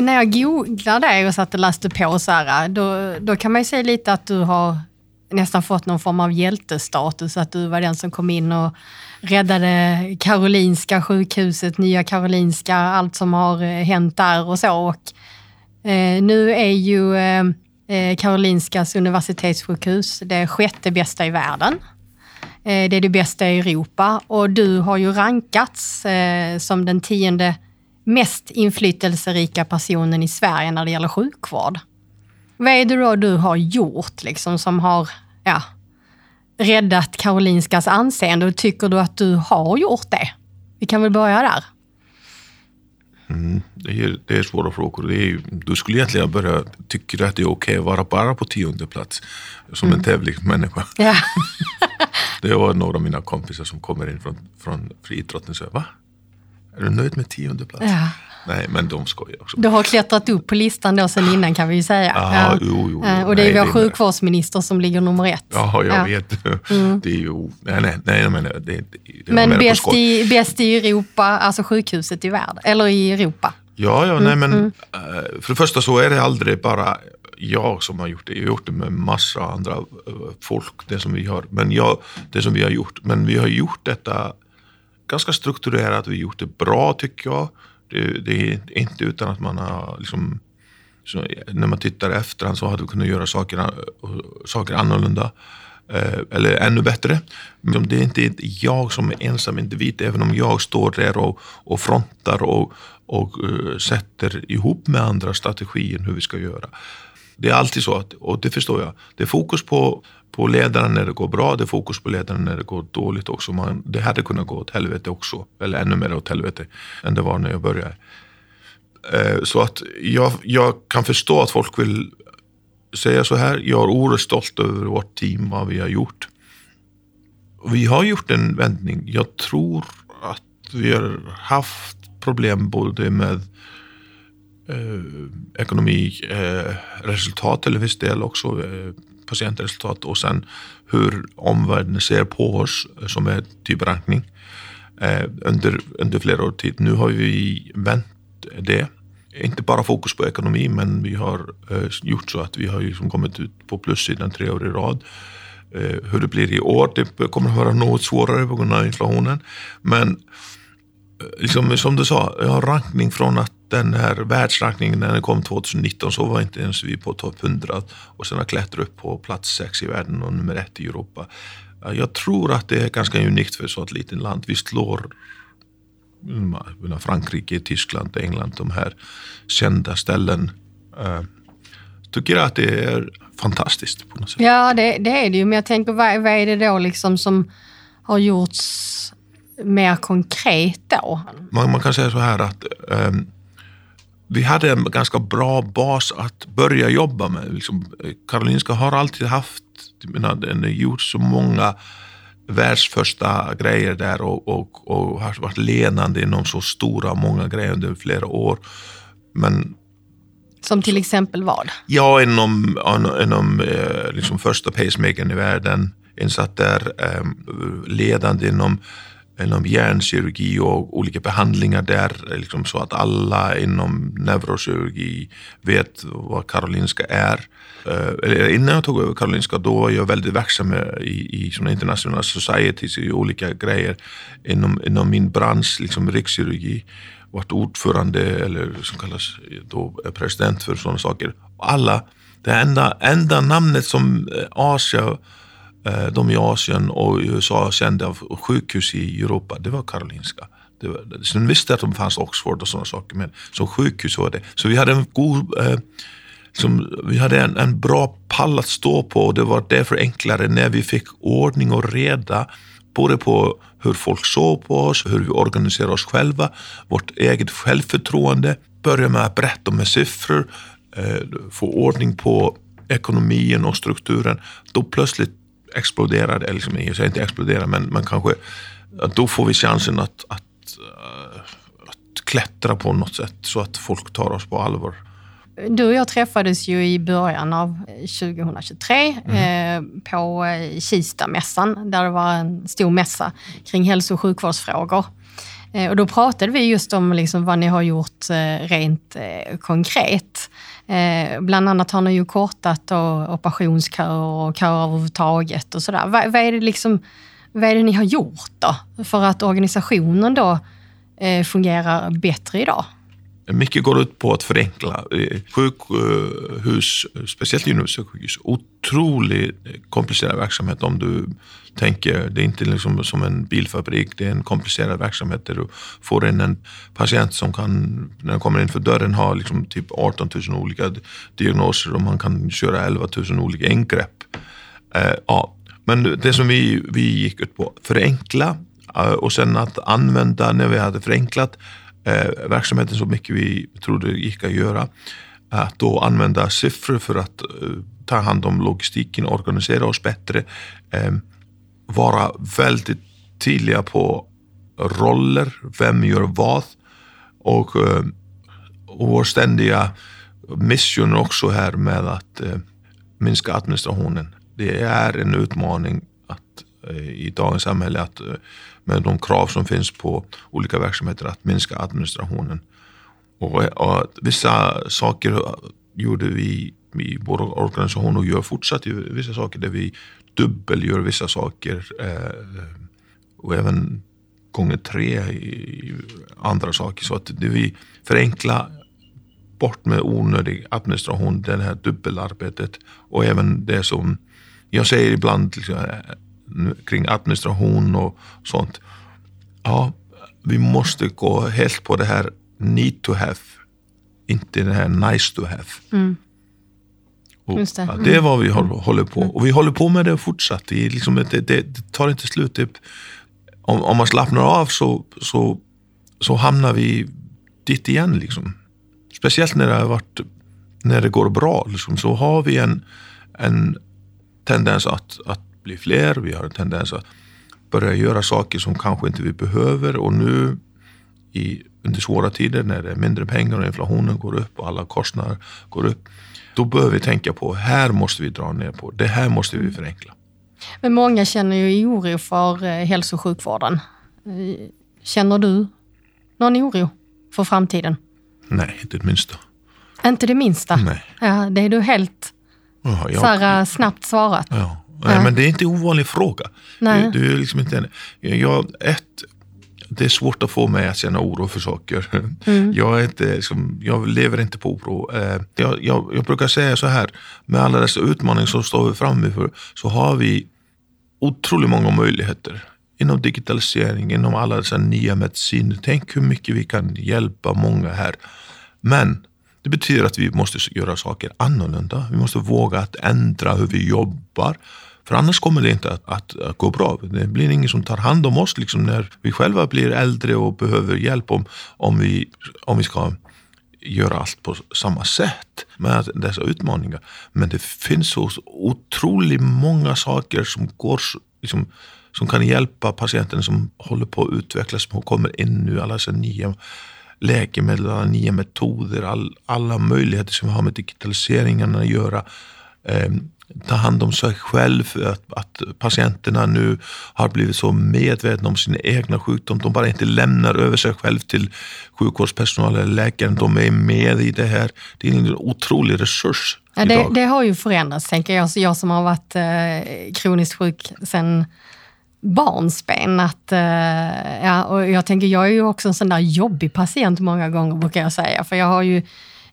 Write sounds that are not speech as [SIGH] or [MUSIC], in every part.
När jag googlade dig och satt och läste på så här, då, då kan man ju säga lite att du har nästan fått någon form av hjältestatus, att du var den som kom in och räddade Karolinska sjukhuset, Nya Karolinska, allt som har eh, hänt där och så. Och, eh, nu är ju eh, eh, Karolinskas universitetssjukhus det sjätte bästa i världen. Eh, det är det bästa i Europa och du har ju rankats eh, som den tionde mest inflytelserika personen i Sverige när det gäller sjukvård. Vad är det då du har gjort liksom, som har ja, räddat Karolinskas anseende och tycker du att du har gjort det? Vi kan väl börja där. Mm, det, är, det är svåra frågor. Det är, du skulle egentligen börja, tycker du att det är okej att vara bara på tionde plats som mm. en tävlingsmänniska? [LAUGHS] Ja. [LAUGHS] det var några av mina kompisar som kommer in från, från friidrotten och säger, va? Är du nöjd med tionde plats? Ja. Nej, men de skojar också. Du har klättrat upp på listan då sen innan kan vi ju säga. Aha, ja. jo, jo, Eh, Och det är vår sjukvårdsminister som ligger nummer ett. Ja, jag Ja. vet. Det är ju... Nej, nej, nej, men det, det, det var Men bäst i, bäst i Europa, alltså sjukhuset i världen, eller i Europa. Ja, ja, Mm, nej men eh, för det första så är det aldrig bara jag som har gjort det. Jag har gjort det med massa andra eh, folk, det som vi har, men jag, det som vi har gjort. Men vi har gjort detta ganska strukturerat, vi har gjort det bra tycker jag. Det, är inte utan att man har liksom, så, när man tittar efterhand så hade vi kunnat göra saker, saker annorlunda. Eh, eller ännu bättre. Men det är inte jag som är ensam individ, även om jag står där och, och frontar och, och eh, sätter ihop med andra strategier hur vi ska göra. Det är alltid så, att, och det förstår jag, det är fokus på, på ledaren när det går bra, det är fokus på ledaren när det går dåligt också. Man, det hade kunnat gå åt helvete också, eller ännu mer åt helvete än det var när jag började. Eh, Så att jag, jag kan förstå att folk vill säga så här. Jag är oerhört stolt över vårt team, vad vi har gjort. Vi har gjort en vändning. Jag tror att vi har haft problem både med eh, eh, till viss del också, eh, patientresultat och sen hur omvärlden ser på oss eh, som är typ rankning eh, under, under flera år tid. Nu har vi vänt det. Inte bara fokus på ekonomi, men vi har eh, gjort så att vi har liksom kommit ut på plussidan tre år i rad. Eh, hur det blir i år, det kommer att vara något svårare på grund av inflationen. Men eh, liksom, som du sa, jag har rankning från att den här världsrankningen när den kom 2019 så var inte ens vi på topp 100 och sen har klättrat upp på plats 6 i världen och nummer ett i Europa. Ja, Jag tror att det är ganska unikt för ett sådant litet land. Vi slår mm, Frankrike, Tyskland, England, de här kända ställen. Uh, tycker att det är fantastiskt på något sätt. Ja, det, det är det ju. Men jag tänker, vad, vad är det då liksom som har gjorts mer konkret då? Man, man kan säga så här att ehm, vi hade en ganska bra bas att börja jobba med. Liksom, Karolinska har alltid haft, menar, den har gjort så många världsförsta grejer där och, och, och har varit ledande inom så stora många grejer under flera år. Men Som till exempel vad? Ja, inom, inom eh, liksom första pacemakern i världen. Insatt där, eh, ledande inom, inom hjärnkirurgi och olika behandlingar där. Liksom så att alla inom neurokirurgi vet vad Karolinska är. Eh, eller innan jag tog över Karolinska då var jag väldigt verksam i, i såna internationella societies i olika grejer inom, inom min bransch, liksom rikskirurgi varit ordförande eller som kallas då eh, president för sådana saker. Alla, det enda, enda namnet som eh, Asia, Eh, de i Asien och i USA kände av sjukhus i Europa, det var Karolinska. Det var, sen visste jag att de fanns Oxford och sådana saker, men som sjukhus var det. Så vi hade en god eh, som, vi hade en, en bra pall att stå på och det var därför enklare när vi fick ordning och reda både på hur folk såg på oss, hur vi organiserade oss själva, vårt eget självförtroende, börja med att berätta med siffror, eh, få ordning på ekonomin och strukturen. Då plötsligt exploderade, eller liksom, jag säger inte explodera, men man kanske då får vi chansen att, att, eh, att klättra på något sätt så att folk tar oss på allvar. Du och jag träffades ju i början av 2023 mm. eh, på eh, Kistamässan, där det var en stor mässa kring hälso och sjukvårdsfrågor. Eh, och då pratade vi just om liksom vad ni har gjort eh, rent eh, konkret. Bland annat har ni ju kortat operationsköer och köer överhuvudtaget och sådär. Vad, vad, är det liksom, vad är det ni har gjort då för att organisationen då fungerar bättre idag? Mycket går ut på att förenkla. Eh, Sjukhus, eh, speciellt universitetssjukhus, otroligt eh, komplicerad verksamhet om du tänker. Det är inte liksom som en bilfabrik, det är en komplicerad verksamhet där du får in en patient som kan, när den kommer in för dörren, ha liksom typ 18 000 olika diagnoser och man kan köra 11 000 olika ingrepp. Eh, ja. Men det som vi, vi gick ut på, förenkla och sen att använda, när vi hade förenklat eh, verksamheten så mycket vi trodde gick att göra. Att då använda siffror för att eh, ta hand om logistiken, organisera oss bättre. Eh, vara väldigt tydliga på roller, vem gör vad. Och, eh, och vår ständiga mission också här med att eh, minska administrationen. Det är en utmaning att, eh, i dagens samhälle att eh, med de krav som finns på olika verksamheter att minska administrationen. Och, och vissa saker gjorde vi i vår organisation och gör fortsatt vissa saker där vi dubbelgör vissa saker eh, och även gånger tre i andra saker. Så att det vi förenklar bort med onödig administration, det här dubbelarbetet och även det som jag säger ibland liksom, kring administration och sånt. Ja, vi måste gå helt på det här need to have, inte det här nice to have. Mm. Och, det. Ja, det är vad vi mm. håller på Och vi håller på med det fortsatt. Det, liksom, det, det, tar inte slut. Om, om, man slappnar av så, så, så hamnar vi dit igen. Liksom. Speciellt när det, har varit, när det går bra. Liksom, så har vi en, en tendens att, att bli fler. Vi har en tendens att börja göra saker som kanske inte vi behöver. Och nu i, under svåra tider när det är mindre pengar och inflationen går upp och alla kostnader går upp då bör vi tänka på, här måste vi dra ner på, det här måste vi förenkla. Men många känner ju oro för eh, hälso och sjukvården. Eh, känner du någon oro för framtiden? Nej, inte det minsta. Inte det minsta? Nej. Ja, det är du helt ja, jag, så här, eh, snabbt svarat. Ja. Nej, ja. men det är inte en ovanlig fråga. Nej. Du, du är liksom inte, jag, ett, det är svårt att få mig att känna oro för saker. [LAUGHS] Mm. Jag, är inte, liksom, jag lever inte på oro. Eh, jag, jag, jag, brukar säga så här, med alla dessa utmaningar som står vi framför så har vi otroligt många möjligheter inom digitalisering, inom alla dessa nya mediciner. Tänk hur mycket vi kan hjälpa många här. Men det betyder att vi måste göra saker annorlunda. Vi måste våga att ändra hur vi jobbar. För annars kommer det inte att, att, att, gå bra. Det blir ingen som tar hand om oss liksom när vi själva blir äldre och behöver hjälp om, om, vi, om vi ska göra allt på samma sätt med dessa utmaningar. Men det finns så otroligt många saker som går liksom, som kan hjälpa patienten som håller på att utvecklas, som kommer in nu, alla dessa nya läkemedel, alla nya metoder, all, alla möjligheter som vi har med digitaliseringen att göra. Um, ta hand om sig själv, att, att, patienterna nu har blivit så medvetna om sin egna sjukdom. De bara inte lämnar över sig själv till sjukvårdspersonal eller läkaren. De är med i det här. Det är en otrolig resurs. Ja, det, det, har ju förändrats, tänker jag. Jag som har varit eh, kroniskt sjuk sedan barnsben. Att, eh, ja, och jag tänker, jag är ju också en sån där jobbig patient många gånger, brukar jag säga. För jag har ju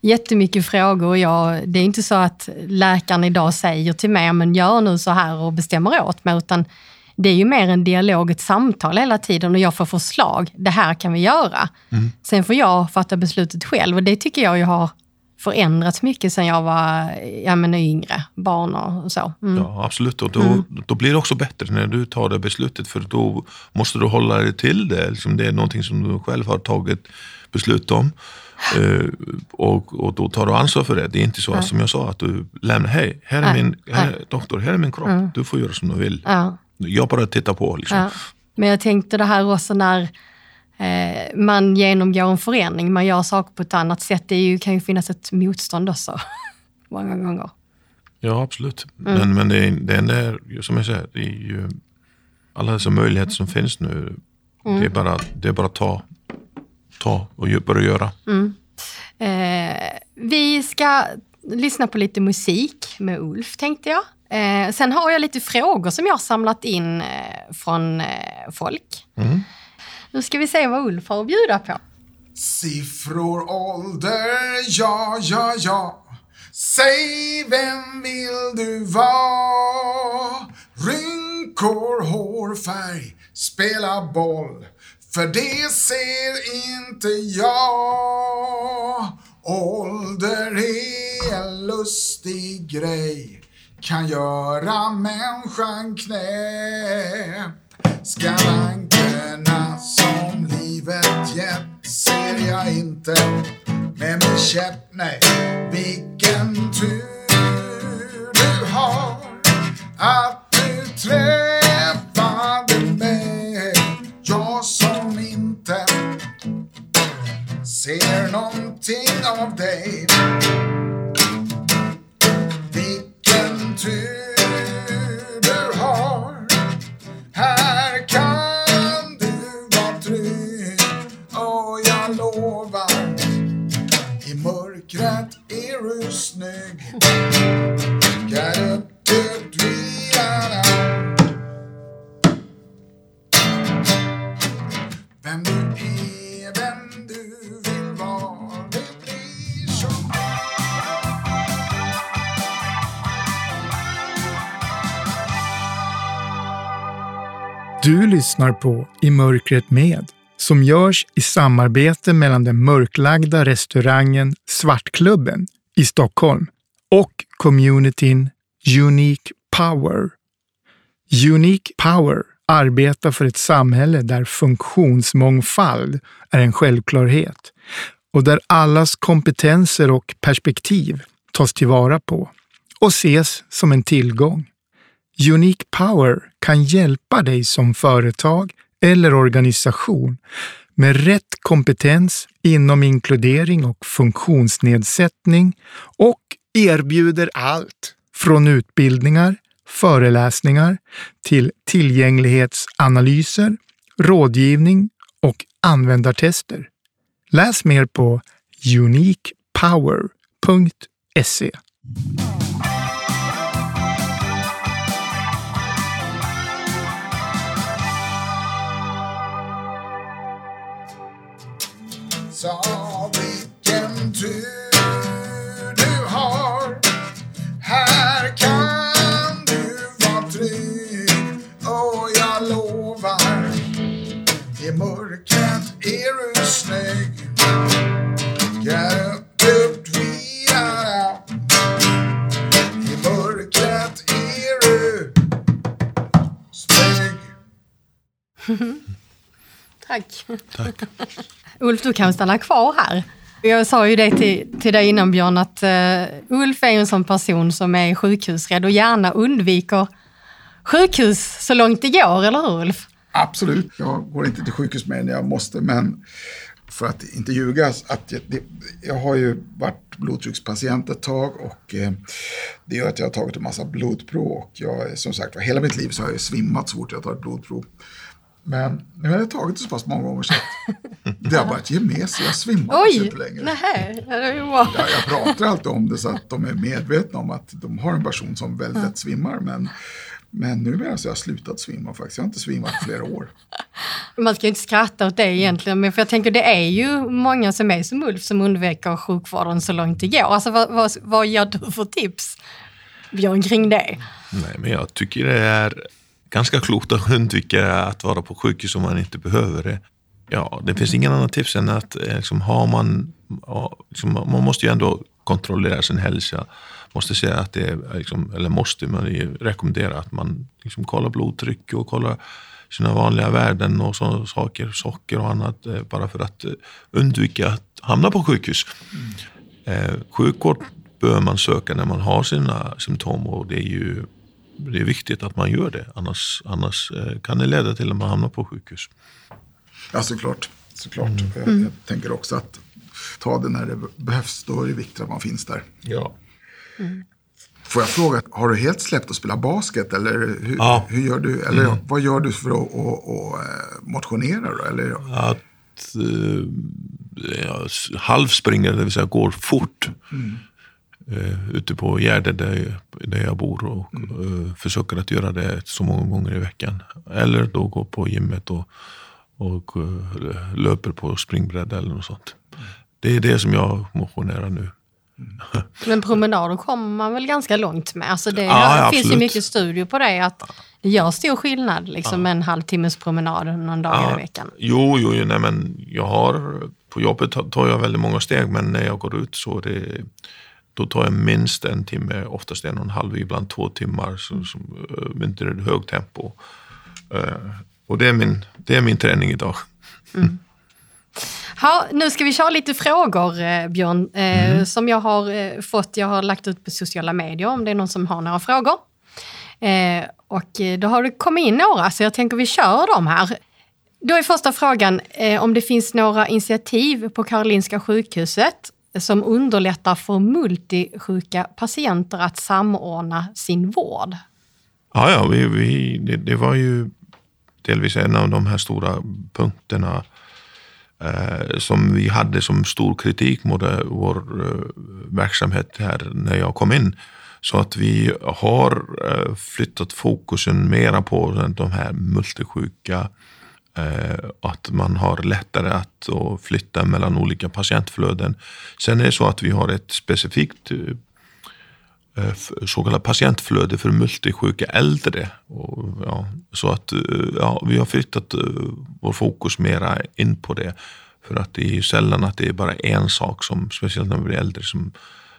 jättemycket frågor och jag, det är inte så att läkaren idag säger till mig, men gör nu så här och bestämmer åt mig, utan det är ju mer en dialog, ett samtal hela tiden och jag får förslag. Det här kan vi göra. Mm. Sen får jag fatta beslutet själv och det tycker jag ju har förändrats mycket sen jag var ja, men yngre, barn och så. Mm. Ja, absolut. Och då, mm. då blir det också bättre när du tar det beslutet för då måste du hålla dig till det. Liksom det är någonting som du själv har tagit beslut om. Uh, och, och då tar du ansvar för det. Det är inte så ja. som jag sa att du lämnar, hej, här är min här, doktor, här är min kropp, mm. du får göra som du vill. Ja. Jag bara tittar på. Liksom. Ja. Men jag tänkte det här också när eh, man genomgår en förändring, man gör saker på ett annat sätt. Det ju, kan ju finnas ett motstånd också, [LAUGHS] många gånger. Ja, absolut. Mm. Men, men det, är, det är, som jag säger, det är ju alla dessa möjligheter som finns nu. Mm. Det är bara, det är bara att ta, ta och börja göra. Mm. Eh, vi ska lyssna på lite musik med Ulf, tänkte jag. Eh, sen har jag lite frågor som jag har samlat in eh, från eh, folk. Mm. Nu ska vi se vad Ulf har att bjuda på. Siffror, ålder, ja, ja, ja. Säg vem vill du vara? Rynkor, hårfärg, spela boll. För det ser inte jag. Ålder är en lustig grej. Kan göra människan knäpp. Skavankerna som livet gett ser jag inte med min käpp, nej. Vilken tur du har att du träffar ser någonting av dig. Vilken tur du har. Här kan du vara trygg. Och jag lovar, i mörkret är du snygg. Du lyssnar på I mörkret med som görs i samarbete mellan den mörklagda restaurangen Svartklubben i Stockholm och communityn Unique Power. Unique Power arbetar för ett samhälle där funktionsmångfald är en självklarhet och där allas kompetenser och perspektiv tas tillvara på och ses som en tillgång. Unique Power kan hjälpa dig som företag eller organisation med rätt kompetens inom inkludering och funktionsnedsättning och erbjuder allt från utbildningar, föreläsningar till tillgänglighetsanalyser, rådgivning och användartester. Läs mer på uniquepower.se. Ulf, du kan stanna kvar här. Jag sa ju det till, till dig innan Björn, att uh, Ulf är en sån person som är sjukhusrädd och gärna undviker sjukhus så långt det går, eller hur Ulf? Absolut. Jag går inte till sjukhus mer än jag måste, men för att inte ljuga, att jag, det, jag har ju varit blodtryckspatient ett tag och eh, det gör att jag har tagit en massa blodprov och jag, som sagt hela mitt liv så har jag svimmat så fort jag tar ett blodprov. Men nu har jag tagit det så pass många gånger så att [LAUGHS] det har börjat ge med sig. Jag svimmar Oj, inte längre. Nej, det är ju bra. Jag, jag pratar alltid om det så att de är medvetna om att de har en person som väldigt lätt svimmar. Men, men nu har jag slutat svimma faktiskt. Jag har inte svimmat i flera år. [LAUGHS] Man ska inte skratta åt det egentligen, men för jag tänker det är ju många som är som Ulf som undviker sjukvården så långt det går. Alltså vad, vad, vad ger du för tips, Björn, kring det? Nej, men jag tycker det är ganska klokt att undvika att vara på sjukhus om man inte behöver det. Ja, det finns ingen annan tips än att eh, liksom, har man, liksom, man måste ju ändå kontrollera sin hälsa. Måste säga att det är, liksom, eller måste, man rekommendera att man liksom, kollar blodtryck och kollar sina vanliga värden och sådana saker, socker och annat, eh, bara för att eh, undvika att hamna på sjukhus. Mm. Eh, sjukvård bör man söka när man har sina symptom och det är ju det är viktigt att man gör det. Annars, annars eh, kan det leda till att man hamnar på sjukhus. Ja, såklart. såklart. Jag, jag tänker också att ta det när det behövs. Då är det viktigt att man finns där. Ja. Får jag fråga, har du helt släppt att spela basket? Eller hur, Ja. hur gör du? Eller vad gör du för att, att, eh, motionera? Då? Eller, Att eh, halvspringa, det vill säga går fort. Eh, ute på Gärde där, jag- där jag bor och eh, försöker att göra det så många gånger i veckan. Eller då gå på gymmet och, och eh, löper på springbräda eller något sånt. Det är det som jag motionerar nu. Men promenader kommer man väl ganska långt med? Alltså det Ja, finns ju mycket studier på det, att det gör stor skillnad liksom, med en halvtimmes promenad någon dag i veckan. Jo, jo, jo nej, men jag har, på jobbet tar- jag väldigt många steg, men när jag går ut så är det, då tar jag minst en timme, oftast en och en halv, ibland två timmar, så, som, uh, inte det är högt tempo. Eh, och det är, min, det är min träning idag. [LAUGHS] Ha, nu ska vi köra lite frågor, eh, Björn, eh, som jag har eh, fått. Jag har lagt ut på sociala medier om det är någon som har några frågor. Eh, och eh, då har det kommit in några, så jag tänker vi kör dem här. Då är första frågan eh, om det finns några initiativ på Karolinska sjukhuset som underlättar för multisjuka patienter att samordna sin vård. Ja, ja vi, vi, det, det var ju delvis en av de här stora punkterna eh, som vi hade som stor kritik mot eh, vår eh, verksamhet här när jag kom in. Så att vi har eh, flyttat fokusen mera på de här multisjuka Eh, Eh, att man har lättare att flytta mellan olika patientflöden. Sen är det så att vi har ett specifikt eh, så kallat patientflöde för multisjuka äldre. Och, ja, så att eh, ja, vi har flyttat vår fokus mera in på det. För att det är ju sällan att det är bara en sak, som, speciellt när man blir äldre, som,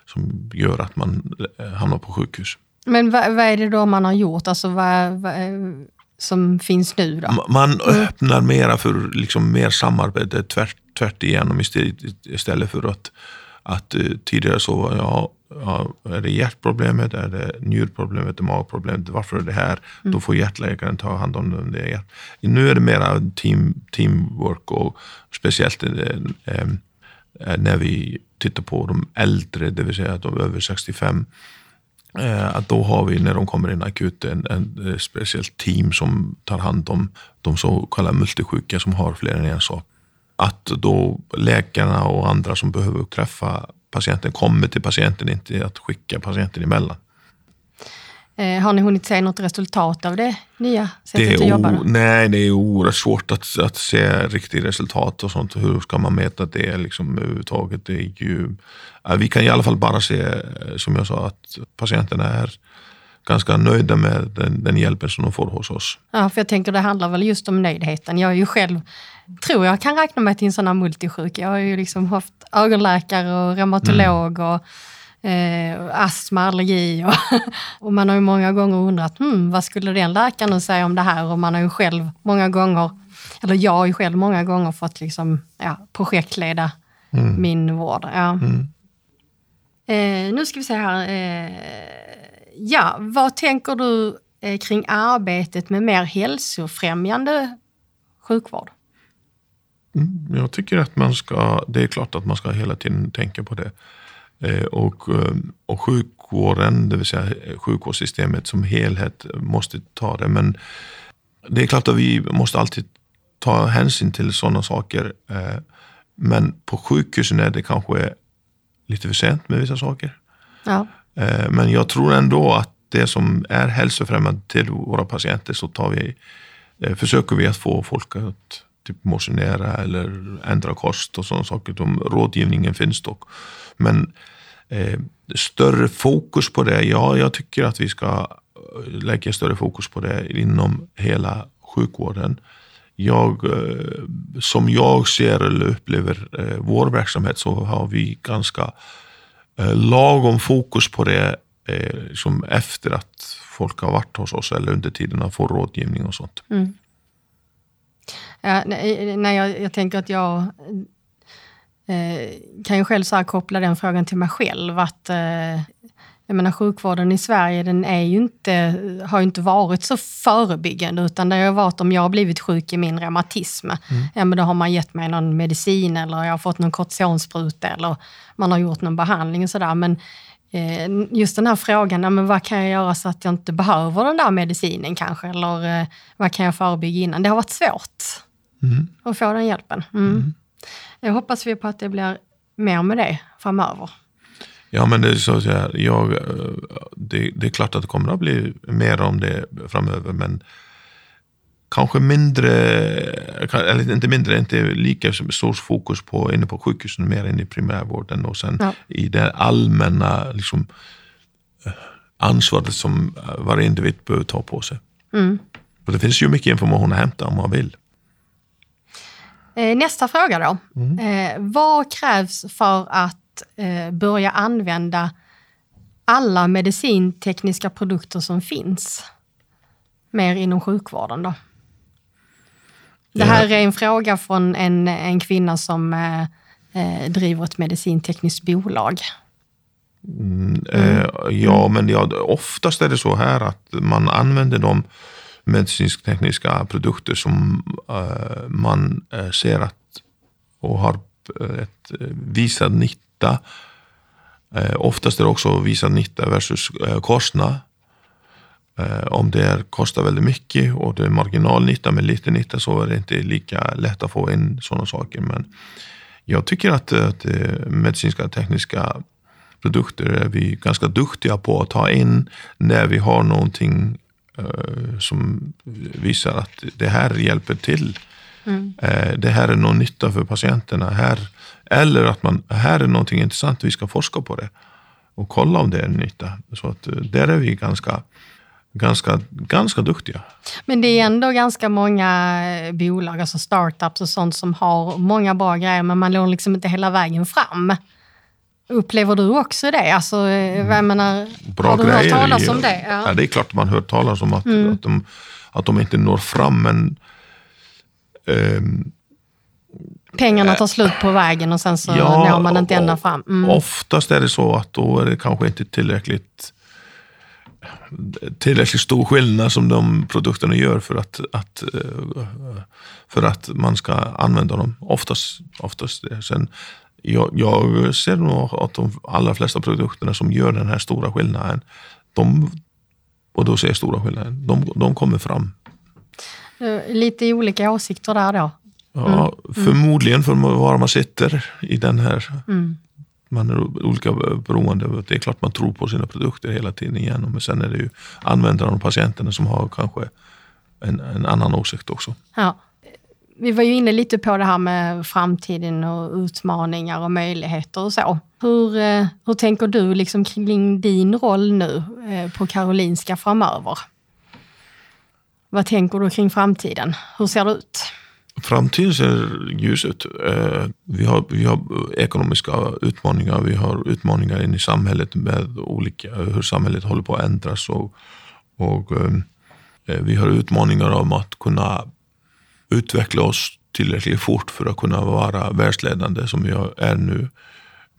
som gör att man hamnar på sjukhus. Men vad, vad är det då man har gjort, alltså vad, vad, som finns nu då? Man öppnar mera för liksom mer samarbete tvärt, tvärt igenom istället, för att, att eh, tidigare så var ja, ja, är det hjärtproblemet, är det njurproblemet, är det magproblemet, varför är det här? Då får hjärtläkaren ta hand om det. Nu är det mera team, teamwork och speciellt eh, eh, eh när vi tittar på de äldre, det vill säga de över 65 Eh, att då har vi när de kommer in akut en, en eh, speciellt team som tar hand om de så kallade multisjuka som har fler än en sak. Att då läkarna och andra som behöver träffa patienten kommer till patienten, inte att skicka patienten emellan. Eh, har ni hunnit se något resultat av det nya Det sättet att är jobba? då? nej, det är oerhört svårt att, att se riktigt resultat och sånt. Hur ska man mäta det liksom överhuvudtaget? Det är ju, vi kan i alla fall bara se, eh, som jag sa, att patienterna är ganska nöjda med den, den hjälpen som de får hos oss. Ja, för jag tänker det handlar väl just om nöjdheten. Jag är ju själv, tror jag kan räkna mig till en sån här multisjuk. Jag har ju liksom haft ögonläkare och reumatolog och eh, astma, allergi. Och, [LAUGHS] och man har ju många gånger undrat, hmm, vad skulle den läkaren säga om det här? Och man har ju själv många gånger, eller jag har ju själv många gånger fått liksom, ja, projektleda min vård. Ja. Eh, nu ska vi se här. Eh, ja, vad tänker du eh, kring arbetet med mer hälsofrämjande sjukvård? Mm, Jag tycker att man ska, det är klart att man ska hela tiden tänka på det. Eh, Och, eh, och sjukvården, det vill säga sjukvårdssystemet som helhet måste ta det. Men det är klart att vi måste alltid ta hänsyn till sådana saker. eh, Men på sjukhusen är det kanske lite för sent med vissa saker. Ja. Men jag tror ändå att det som är hälsofrämjande till våra patienter så tar vi, försöker vi att få folk att typ motionera eller ändra kost och sådana saker. De, rådgivningen finns dock. Men eh, större fokus på det, ja jag tycker att vi ska eh, lägga större fokus på det inom hela sjukvården. Jag, eh, som jag ser eller upplever eh, vår verksamhet så har vi ganska eh, lagom fokus på det eh, som efter att folk har varit hos oss eller under tiden att få rådgivning och sånt. Mm. Ja, nej, nej, jag, jag tänker att jag eh, kan ju själv så koppla den frågan till mig själv. Att, eh, jag menar sjukvården i Sverige den är ju inte, har ju inte varit så förebyggande utan det har varit om jag har blivit sjuk i min reumatism, mm. ja men då har man gett mig någon medicin eller jag har fått någon kortisonspruta eller man har gjort någon behandling och sådär. Men just den här frågan, men vad kan jag göra så att jag inte behöver den där medicinen kanske? Eller eh, vad kan jag förebygga innan? Det har varit svårt mm. att få den hjälpen. Mm. mm. Jag hoppas vi på att det blir mer med det framöver. Ja, men det är, så att jag, det, det, är klart att det kommer att bli mer om det framöver, men kanske mindre, eller inte mindre, inte lika stor fokus på inne på sjukhusen, mer inne i primärvården och sen ja. i det allmänna liksom, eh, ansvaret som varje individ behöver ta på sig. Mm. Och det finns ju mycket information att hämta om man vill. Eh, nästa fråga då. Mm. Eh, vad krävs för att eh, börja använda alla medicintekniska produkter som finns mer inom sjukvården då? Det här är en fråga från en, en kvinna som eh, eh driver ett medicintekniskt bolag. Mm, eh, ja, men ja, oftast är det så här att man använder de medicinsk-tekniska produkter som eh, man eh, ser att och har ett visad nytta. Eh, oftast är det också visad nytta versus eh, kostnad. Eh, om det är, kostar väldigt mycket och det är marginalnytta med lite nytta så är det inte lika lätt att få in sådana saker. Men jag tycker att, att medicinska tekniska produkter är vi ganska duktiga på att ta in när vi har någonting eh, som visar att det här hjälper till. Mm. Eh, det här är någon nytta för patienterna. Här eller att man, här är någonting intressant, vi ska forska på det och kolla om det är nytta. Så att där är vi ganska, ganska, ganska duktiga. Men det är ändå ganska många eh, bolag, alltså startups och sånt som har många bra grejer, men man når liksom inte hela vägen fram. Upplever du också det? Alltså, eh, mm. jag menar, bra har du hört talas om det? Ja. ja. det är klart man hört talas om att, mm. att, de, att de inte når fram, men um, Pengarna tar slut på vägen och sen så ja, når man inte ända fram. Mm. Oftast är det så att då är det kanske inte tillräckligt tillräckligt stor skillnad som de produkterna gör för att, att, eh, för att man ska använda dem. Oftast, oftast det. Sen, jag, jag ser nog att de allra flesta produkterna som gör den här stora skillnaden, de, och då ser jag stora skillnaden, de, de kommer fram. Eh, lite olika åsikter där då? Ja, mm. Förmodligen för var man sitter i den här. Mm. Man är olika beroende. Det är klart man tror på sina produkter hela tiden igenom. Men sen är det ju användarna och patienterna som har kanske en, en annan åsikt också. Ja. Vi var ju inne lite på det här med framtiden och utmaningar och möjligheter och så. Hur, eh, hur tänker du liksom kring din roll nu eh, på Karolinska framöver? Vad tänker du kring framtiden? Hur ser det ut? Framtiden ser ljus ut. Eh, vi har, vi har ekonomiska utmaningar, vi har utmaningar in i samhället med olika, hur samhället håller på att ändras. Och, och ehm, eh, vi har utmaningar om att kunna utveckla oss tillräckligt fort för att kunna vara världsledande som vi är nu.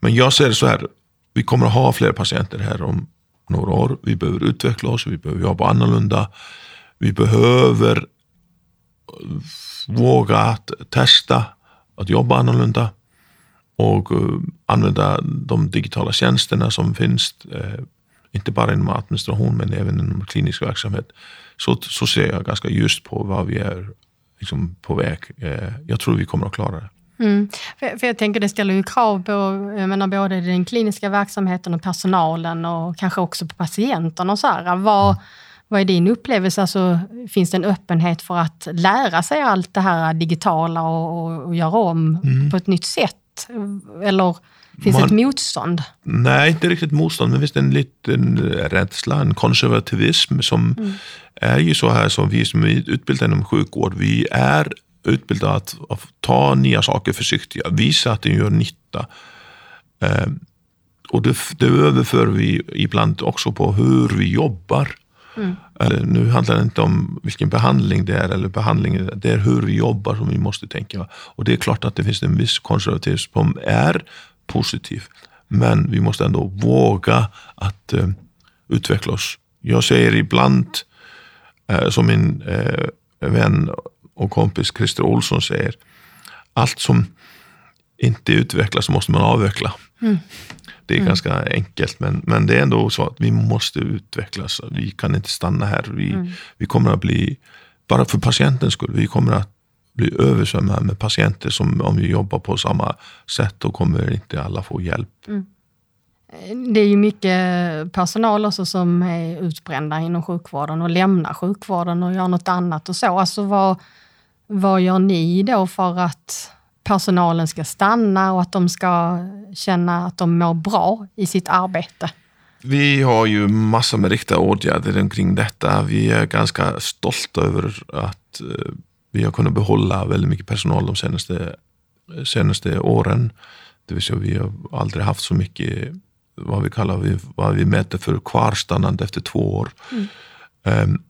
Men jag ser det så här, vi kommer att ha fler patienter här om några år. Vi behöver utveckla oss, vi behöver jobba annorlunda. Vi behöver våga att testa att jobba annorlunda och uh, använda de digitala tjänsterna som finns, uh, inte bara inom administration men även inom klinisk verksamhet. Så, så ser jag ganska just på vad vi är liksom, på väg. Uh, jag tror vi kommer att klara det. Mm. För, för, jag tänker det ställer ju krav på jag menar, både den kliniska verksamheten och personalen och kanske också på patienterna. Och så här. Vad, mm vad är din upplevelse? Alltså, finns det en öppenhet för att lära sig allt det här digitala och, och, och göra om mm. på ett nytt sätt? Eller finns det ett motstånd? Nej, inte riktigt motstånd, men finns det en liten rädsla, en konservativism som mm. är ju så här som vi som är utbildade inom sjukvård, vi är utbildade att, att ta nya saker försiktigt, visa att det gör nytta. Eh, och det, det överför vi ibland också på hur vi jobbar. Mm. Nu handlar det inte om vilken behandling det är, eller behandling, det är hur vi jobbar som vi måste tänka. Och det är klart att det finns en viss konservatism som är positiv. Men vi måste ändå våga att, uh, utveckla oss. Jag säger ibland, uh, som min uh, vän och kompis Christer Olsson säger, allt som inte utvecklas måste man avveckla. Mm. Det är ganska enkelt, men, men det är ändå så att vi måste utvecklas. Vi kan inte stanna här. Vi, Mm. vi kommer att bli, bara för patientens skull, vi kommer att bli översvämmade med patienter som om vi jobbar på samma sätt, då kommer inte alla få hjälp. Det är ju mycket personal också som är utbrända inom sjukvården och lämnar sjukvården och gör något annat och så. Alltså vad, vad gör ni då för att personalen ska stanna och att de ska känna att de mår bra i sitt arbete? Vi har ju massor med riktiga åtgärder omkring detta. Vi är ganska stolta över att eh, vi har kunnat behålla väldigt mycket personal de senaste, senaste åren. Det vill säga vi har aldrig haft så mycket vad vi kallar vad vi mäter för kvarstannande efter två år. Ehm,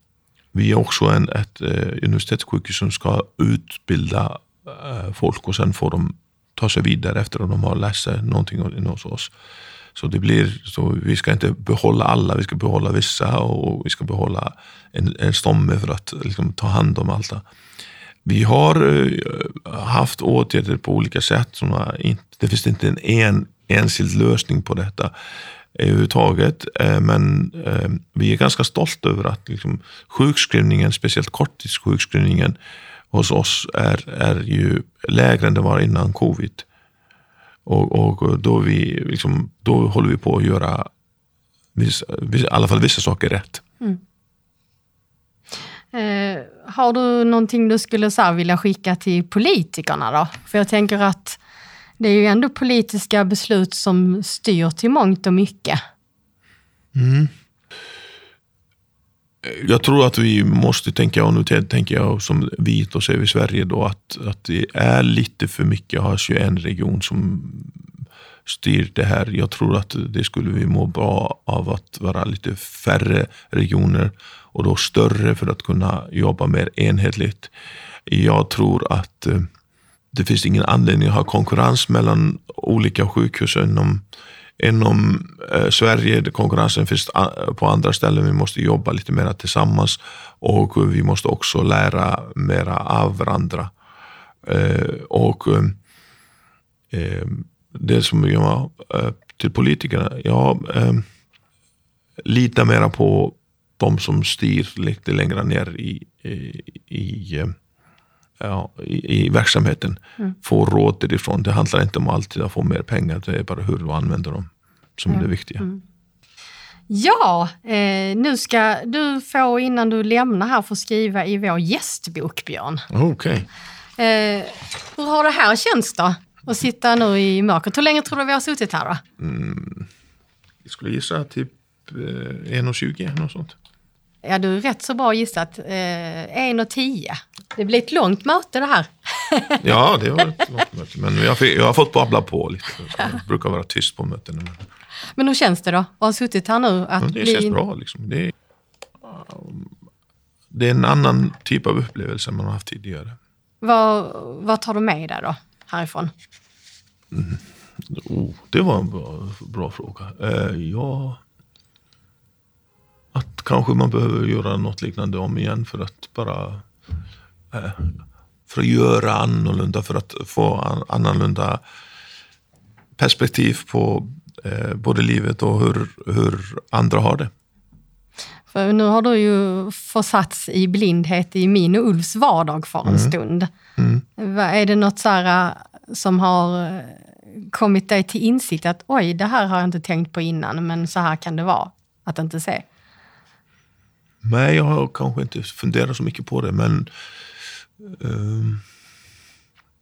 Vi är också en, ett eh, universitetssjukhus som ska utbilda Eh, folk och sen får de ta sig vidare efter att de har läst sig någonting hos oss. Så det blir, så vi ska inte behålla alla, vi ska behålla vissa och vi ska behålla en, en stomme för att liksom, ta hand om allt det. Vi har eh, haft åtgärder på olika sätt. Såna, det finns inte en, en enskild lösning på detta överhuvudtaget. Eh, men vi är ganska stolta över att liksom, sjukskrivningen, speciellt korttidssjukskrivningen hos oss är, är ju lägre än det var innan covid. Och, och då, vi, liksom, då håller vi på att göra vissa, vissa, i alla fall vissa saker rätt. Eh, har du någonting du skulle så här, vilja skicka till politikerna då? För jag tänker att det är ju ändå politiska beslut som styr till mångt och mycket. Jag tror att vi måste tänka, och nu tänker jag som vit och ser vi Sverige då, att, att det är lite för mycket att ha 21 region som styr det här. Jag tror att det skulle vi må bra av att vara lite färre regioner och då större för att kunna jobba mer enhetligt. Jag tror att eh, det finns ingen anledning att ha konkurrens mellan olika sjukhus inom, inom eh, Sverige. Konkurrensen finns på andra ställen. Vi måste jobba lite mer tillsammans och vi måste också lära mera av varandra. Eh, och eh, eh, det som jag eh, till politikerna, ja, eh, lita mera på de som styr lite längre ner i, i, i eh, ja, i, i verksamheten få råd därifrån. Det handlar inte om alltid att få mer pengar, det är bara hur du använder dem som är det viktiga. Ja, eh, nu ska du få innan du lämnar här få skriva i vår gästbok, Björn. Okej. Eh, hur har det här känts då? Att sitta nu i mörkret. Hur länge tror du vi har suttit här då? Jag skulle gissa typ eh, 1,20 något sånt. Ja, du är rätt så bra gissat. Eh, 1.10. Det blir ett långt möte det här. [LAUGHS] Ja, det var ett långt möte. Men jag, fick, jag har fått babbla på lite. Jag brukar vara tyst på möten. Men, Men hur känns det då att ha suttit här nu? Att det bli... känns bra. Liksom. Det, är, det är en annan typ av upplevelse än man har haft tidigare. Vad, vad tar du med dig då härifrån? Oh, det var en bra, bra fråga. Eh, ja, att kanske man behöver göra något liknande om igen för att bara eh, för att göra annorlunda, för att få an, annorlunda perspektiv på eh, både livet och hur, hur andra har det. För nu har du ju försatts i blindhet i min och Ulfs vardag för en stund. Vad- Är det något så här, äh, som har kommit dig till insikt att oj, det här har jag inte tänkt på innan, men så här kan det vara att inte se? Nej, jag har kanske inte funderat så mycket på det, men ehm,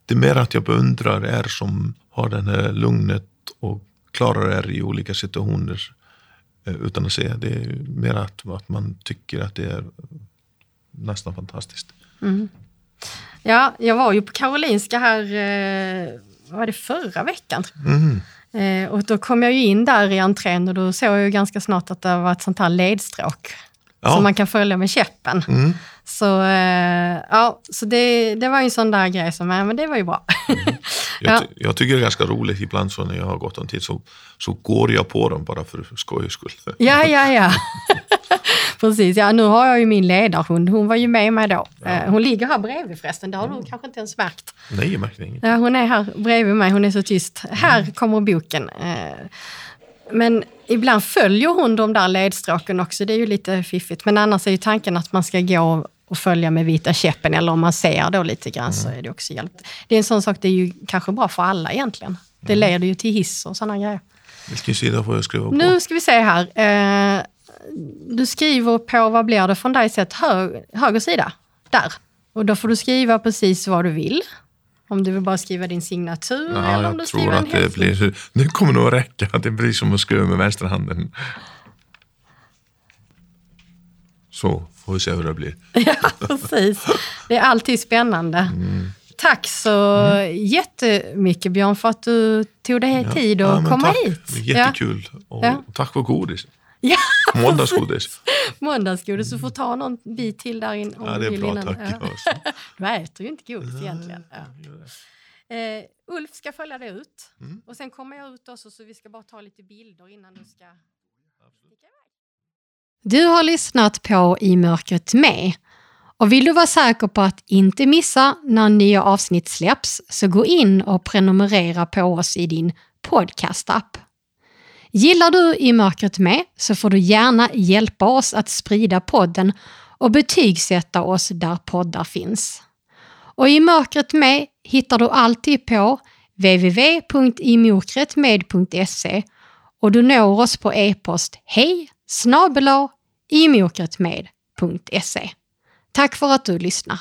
det är mer att jag beundrar er som har den här lugnet och klarar er i olika situationer eh, utan att se. Det är mer att, att man tycker att det är nästan fantastiskt. Ja, jag var ju på Karolinska här, eh, vad var det förra veckan? Eh, och då kom jag ju in där i entrén och då såg jag ju ganska snart att det var ett sånt här ledstråk Ja. som man kan följa med käppen. Så, eh, ja, så det, det var ju en sån där grej som, ja, men det var ju bra. [LAUGHS] Jag, Ja. ty- jag tycker det är ganska roligt ibland så när jag har gått en tid så, så går jag på dem bara för skojs skull. Ja, ja, ja. [LAUGHS] Precis, ja nu har jag ju min ledarhund, hon var ju med mig då. Eh, Hon ligger här bredvid förresten, det har du kanske inte ens märkt. Nej, jag märkte inget. Ja, hon är här bredvid mig, hon är så tyst. Här kommer boken. Men ibland följer hon de där ledstråken också, det är ju lite fiffigt. Men annars är ju tanken att man ska gå och följa med vita käppen, eller om man ser då lite grann så är det också hjälpt. Det är en sån sak, det är ju kanske bra för alla egentligen. Det leder ju till hiss och sådana grejer. Vilken sida får jag skriva på? Nu ska vi se här. Eh, du skriver på, vad blir det från dig sett, hö, höger sida. Där. Och då får du skriva precis vad du vill. Om du vill bara skriva din signatur Ja, eller om du jag skriver tror en att det blir... Det kommer nog att räcka. Det blir som att skriva med vänsterhanden. Så, får vi se hur det blir. [LAUGHS] Ja, precis. Det är alltid spännande. Mm. Tack så jättemycket Björn för att du tog dig tid att Ja, komma tack. hit. Jättekul. Och Ja. tack för godis. Ja, [LAUGHS] Måndagsgodis. [LAUGHS] måndagsgodis. Du får ta någon bit till där in om Ja, du det är vill bra. innan. Tack. Ja. [LAUGHS] Du äter ju inte godis egentligen. Ja. Eh, Ulf ska följa dig ut. Mm. Och sen kommer jag ut också så vi ska bara ta lite bilder innan du ska. Du har lyssnat på I mörkret med. Och vill du vara säker på att inte missa när nya avsnitt släpps så gå in och prenumerera på oss i din podcastapp. Gillar du I mörkret med så får du gärna hjälpa oss att sprida podden och betygsätta oss där poddar finns. Och I mörkret med hittar du alltid på www.imokretmed.se och du når oss på e-post hej snabel-a imokretmed.se. Tack för att du lyssnar.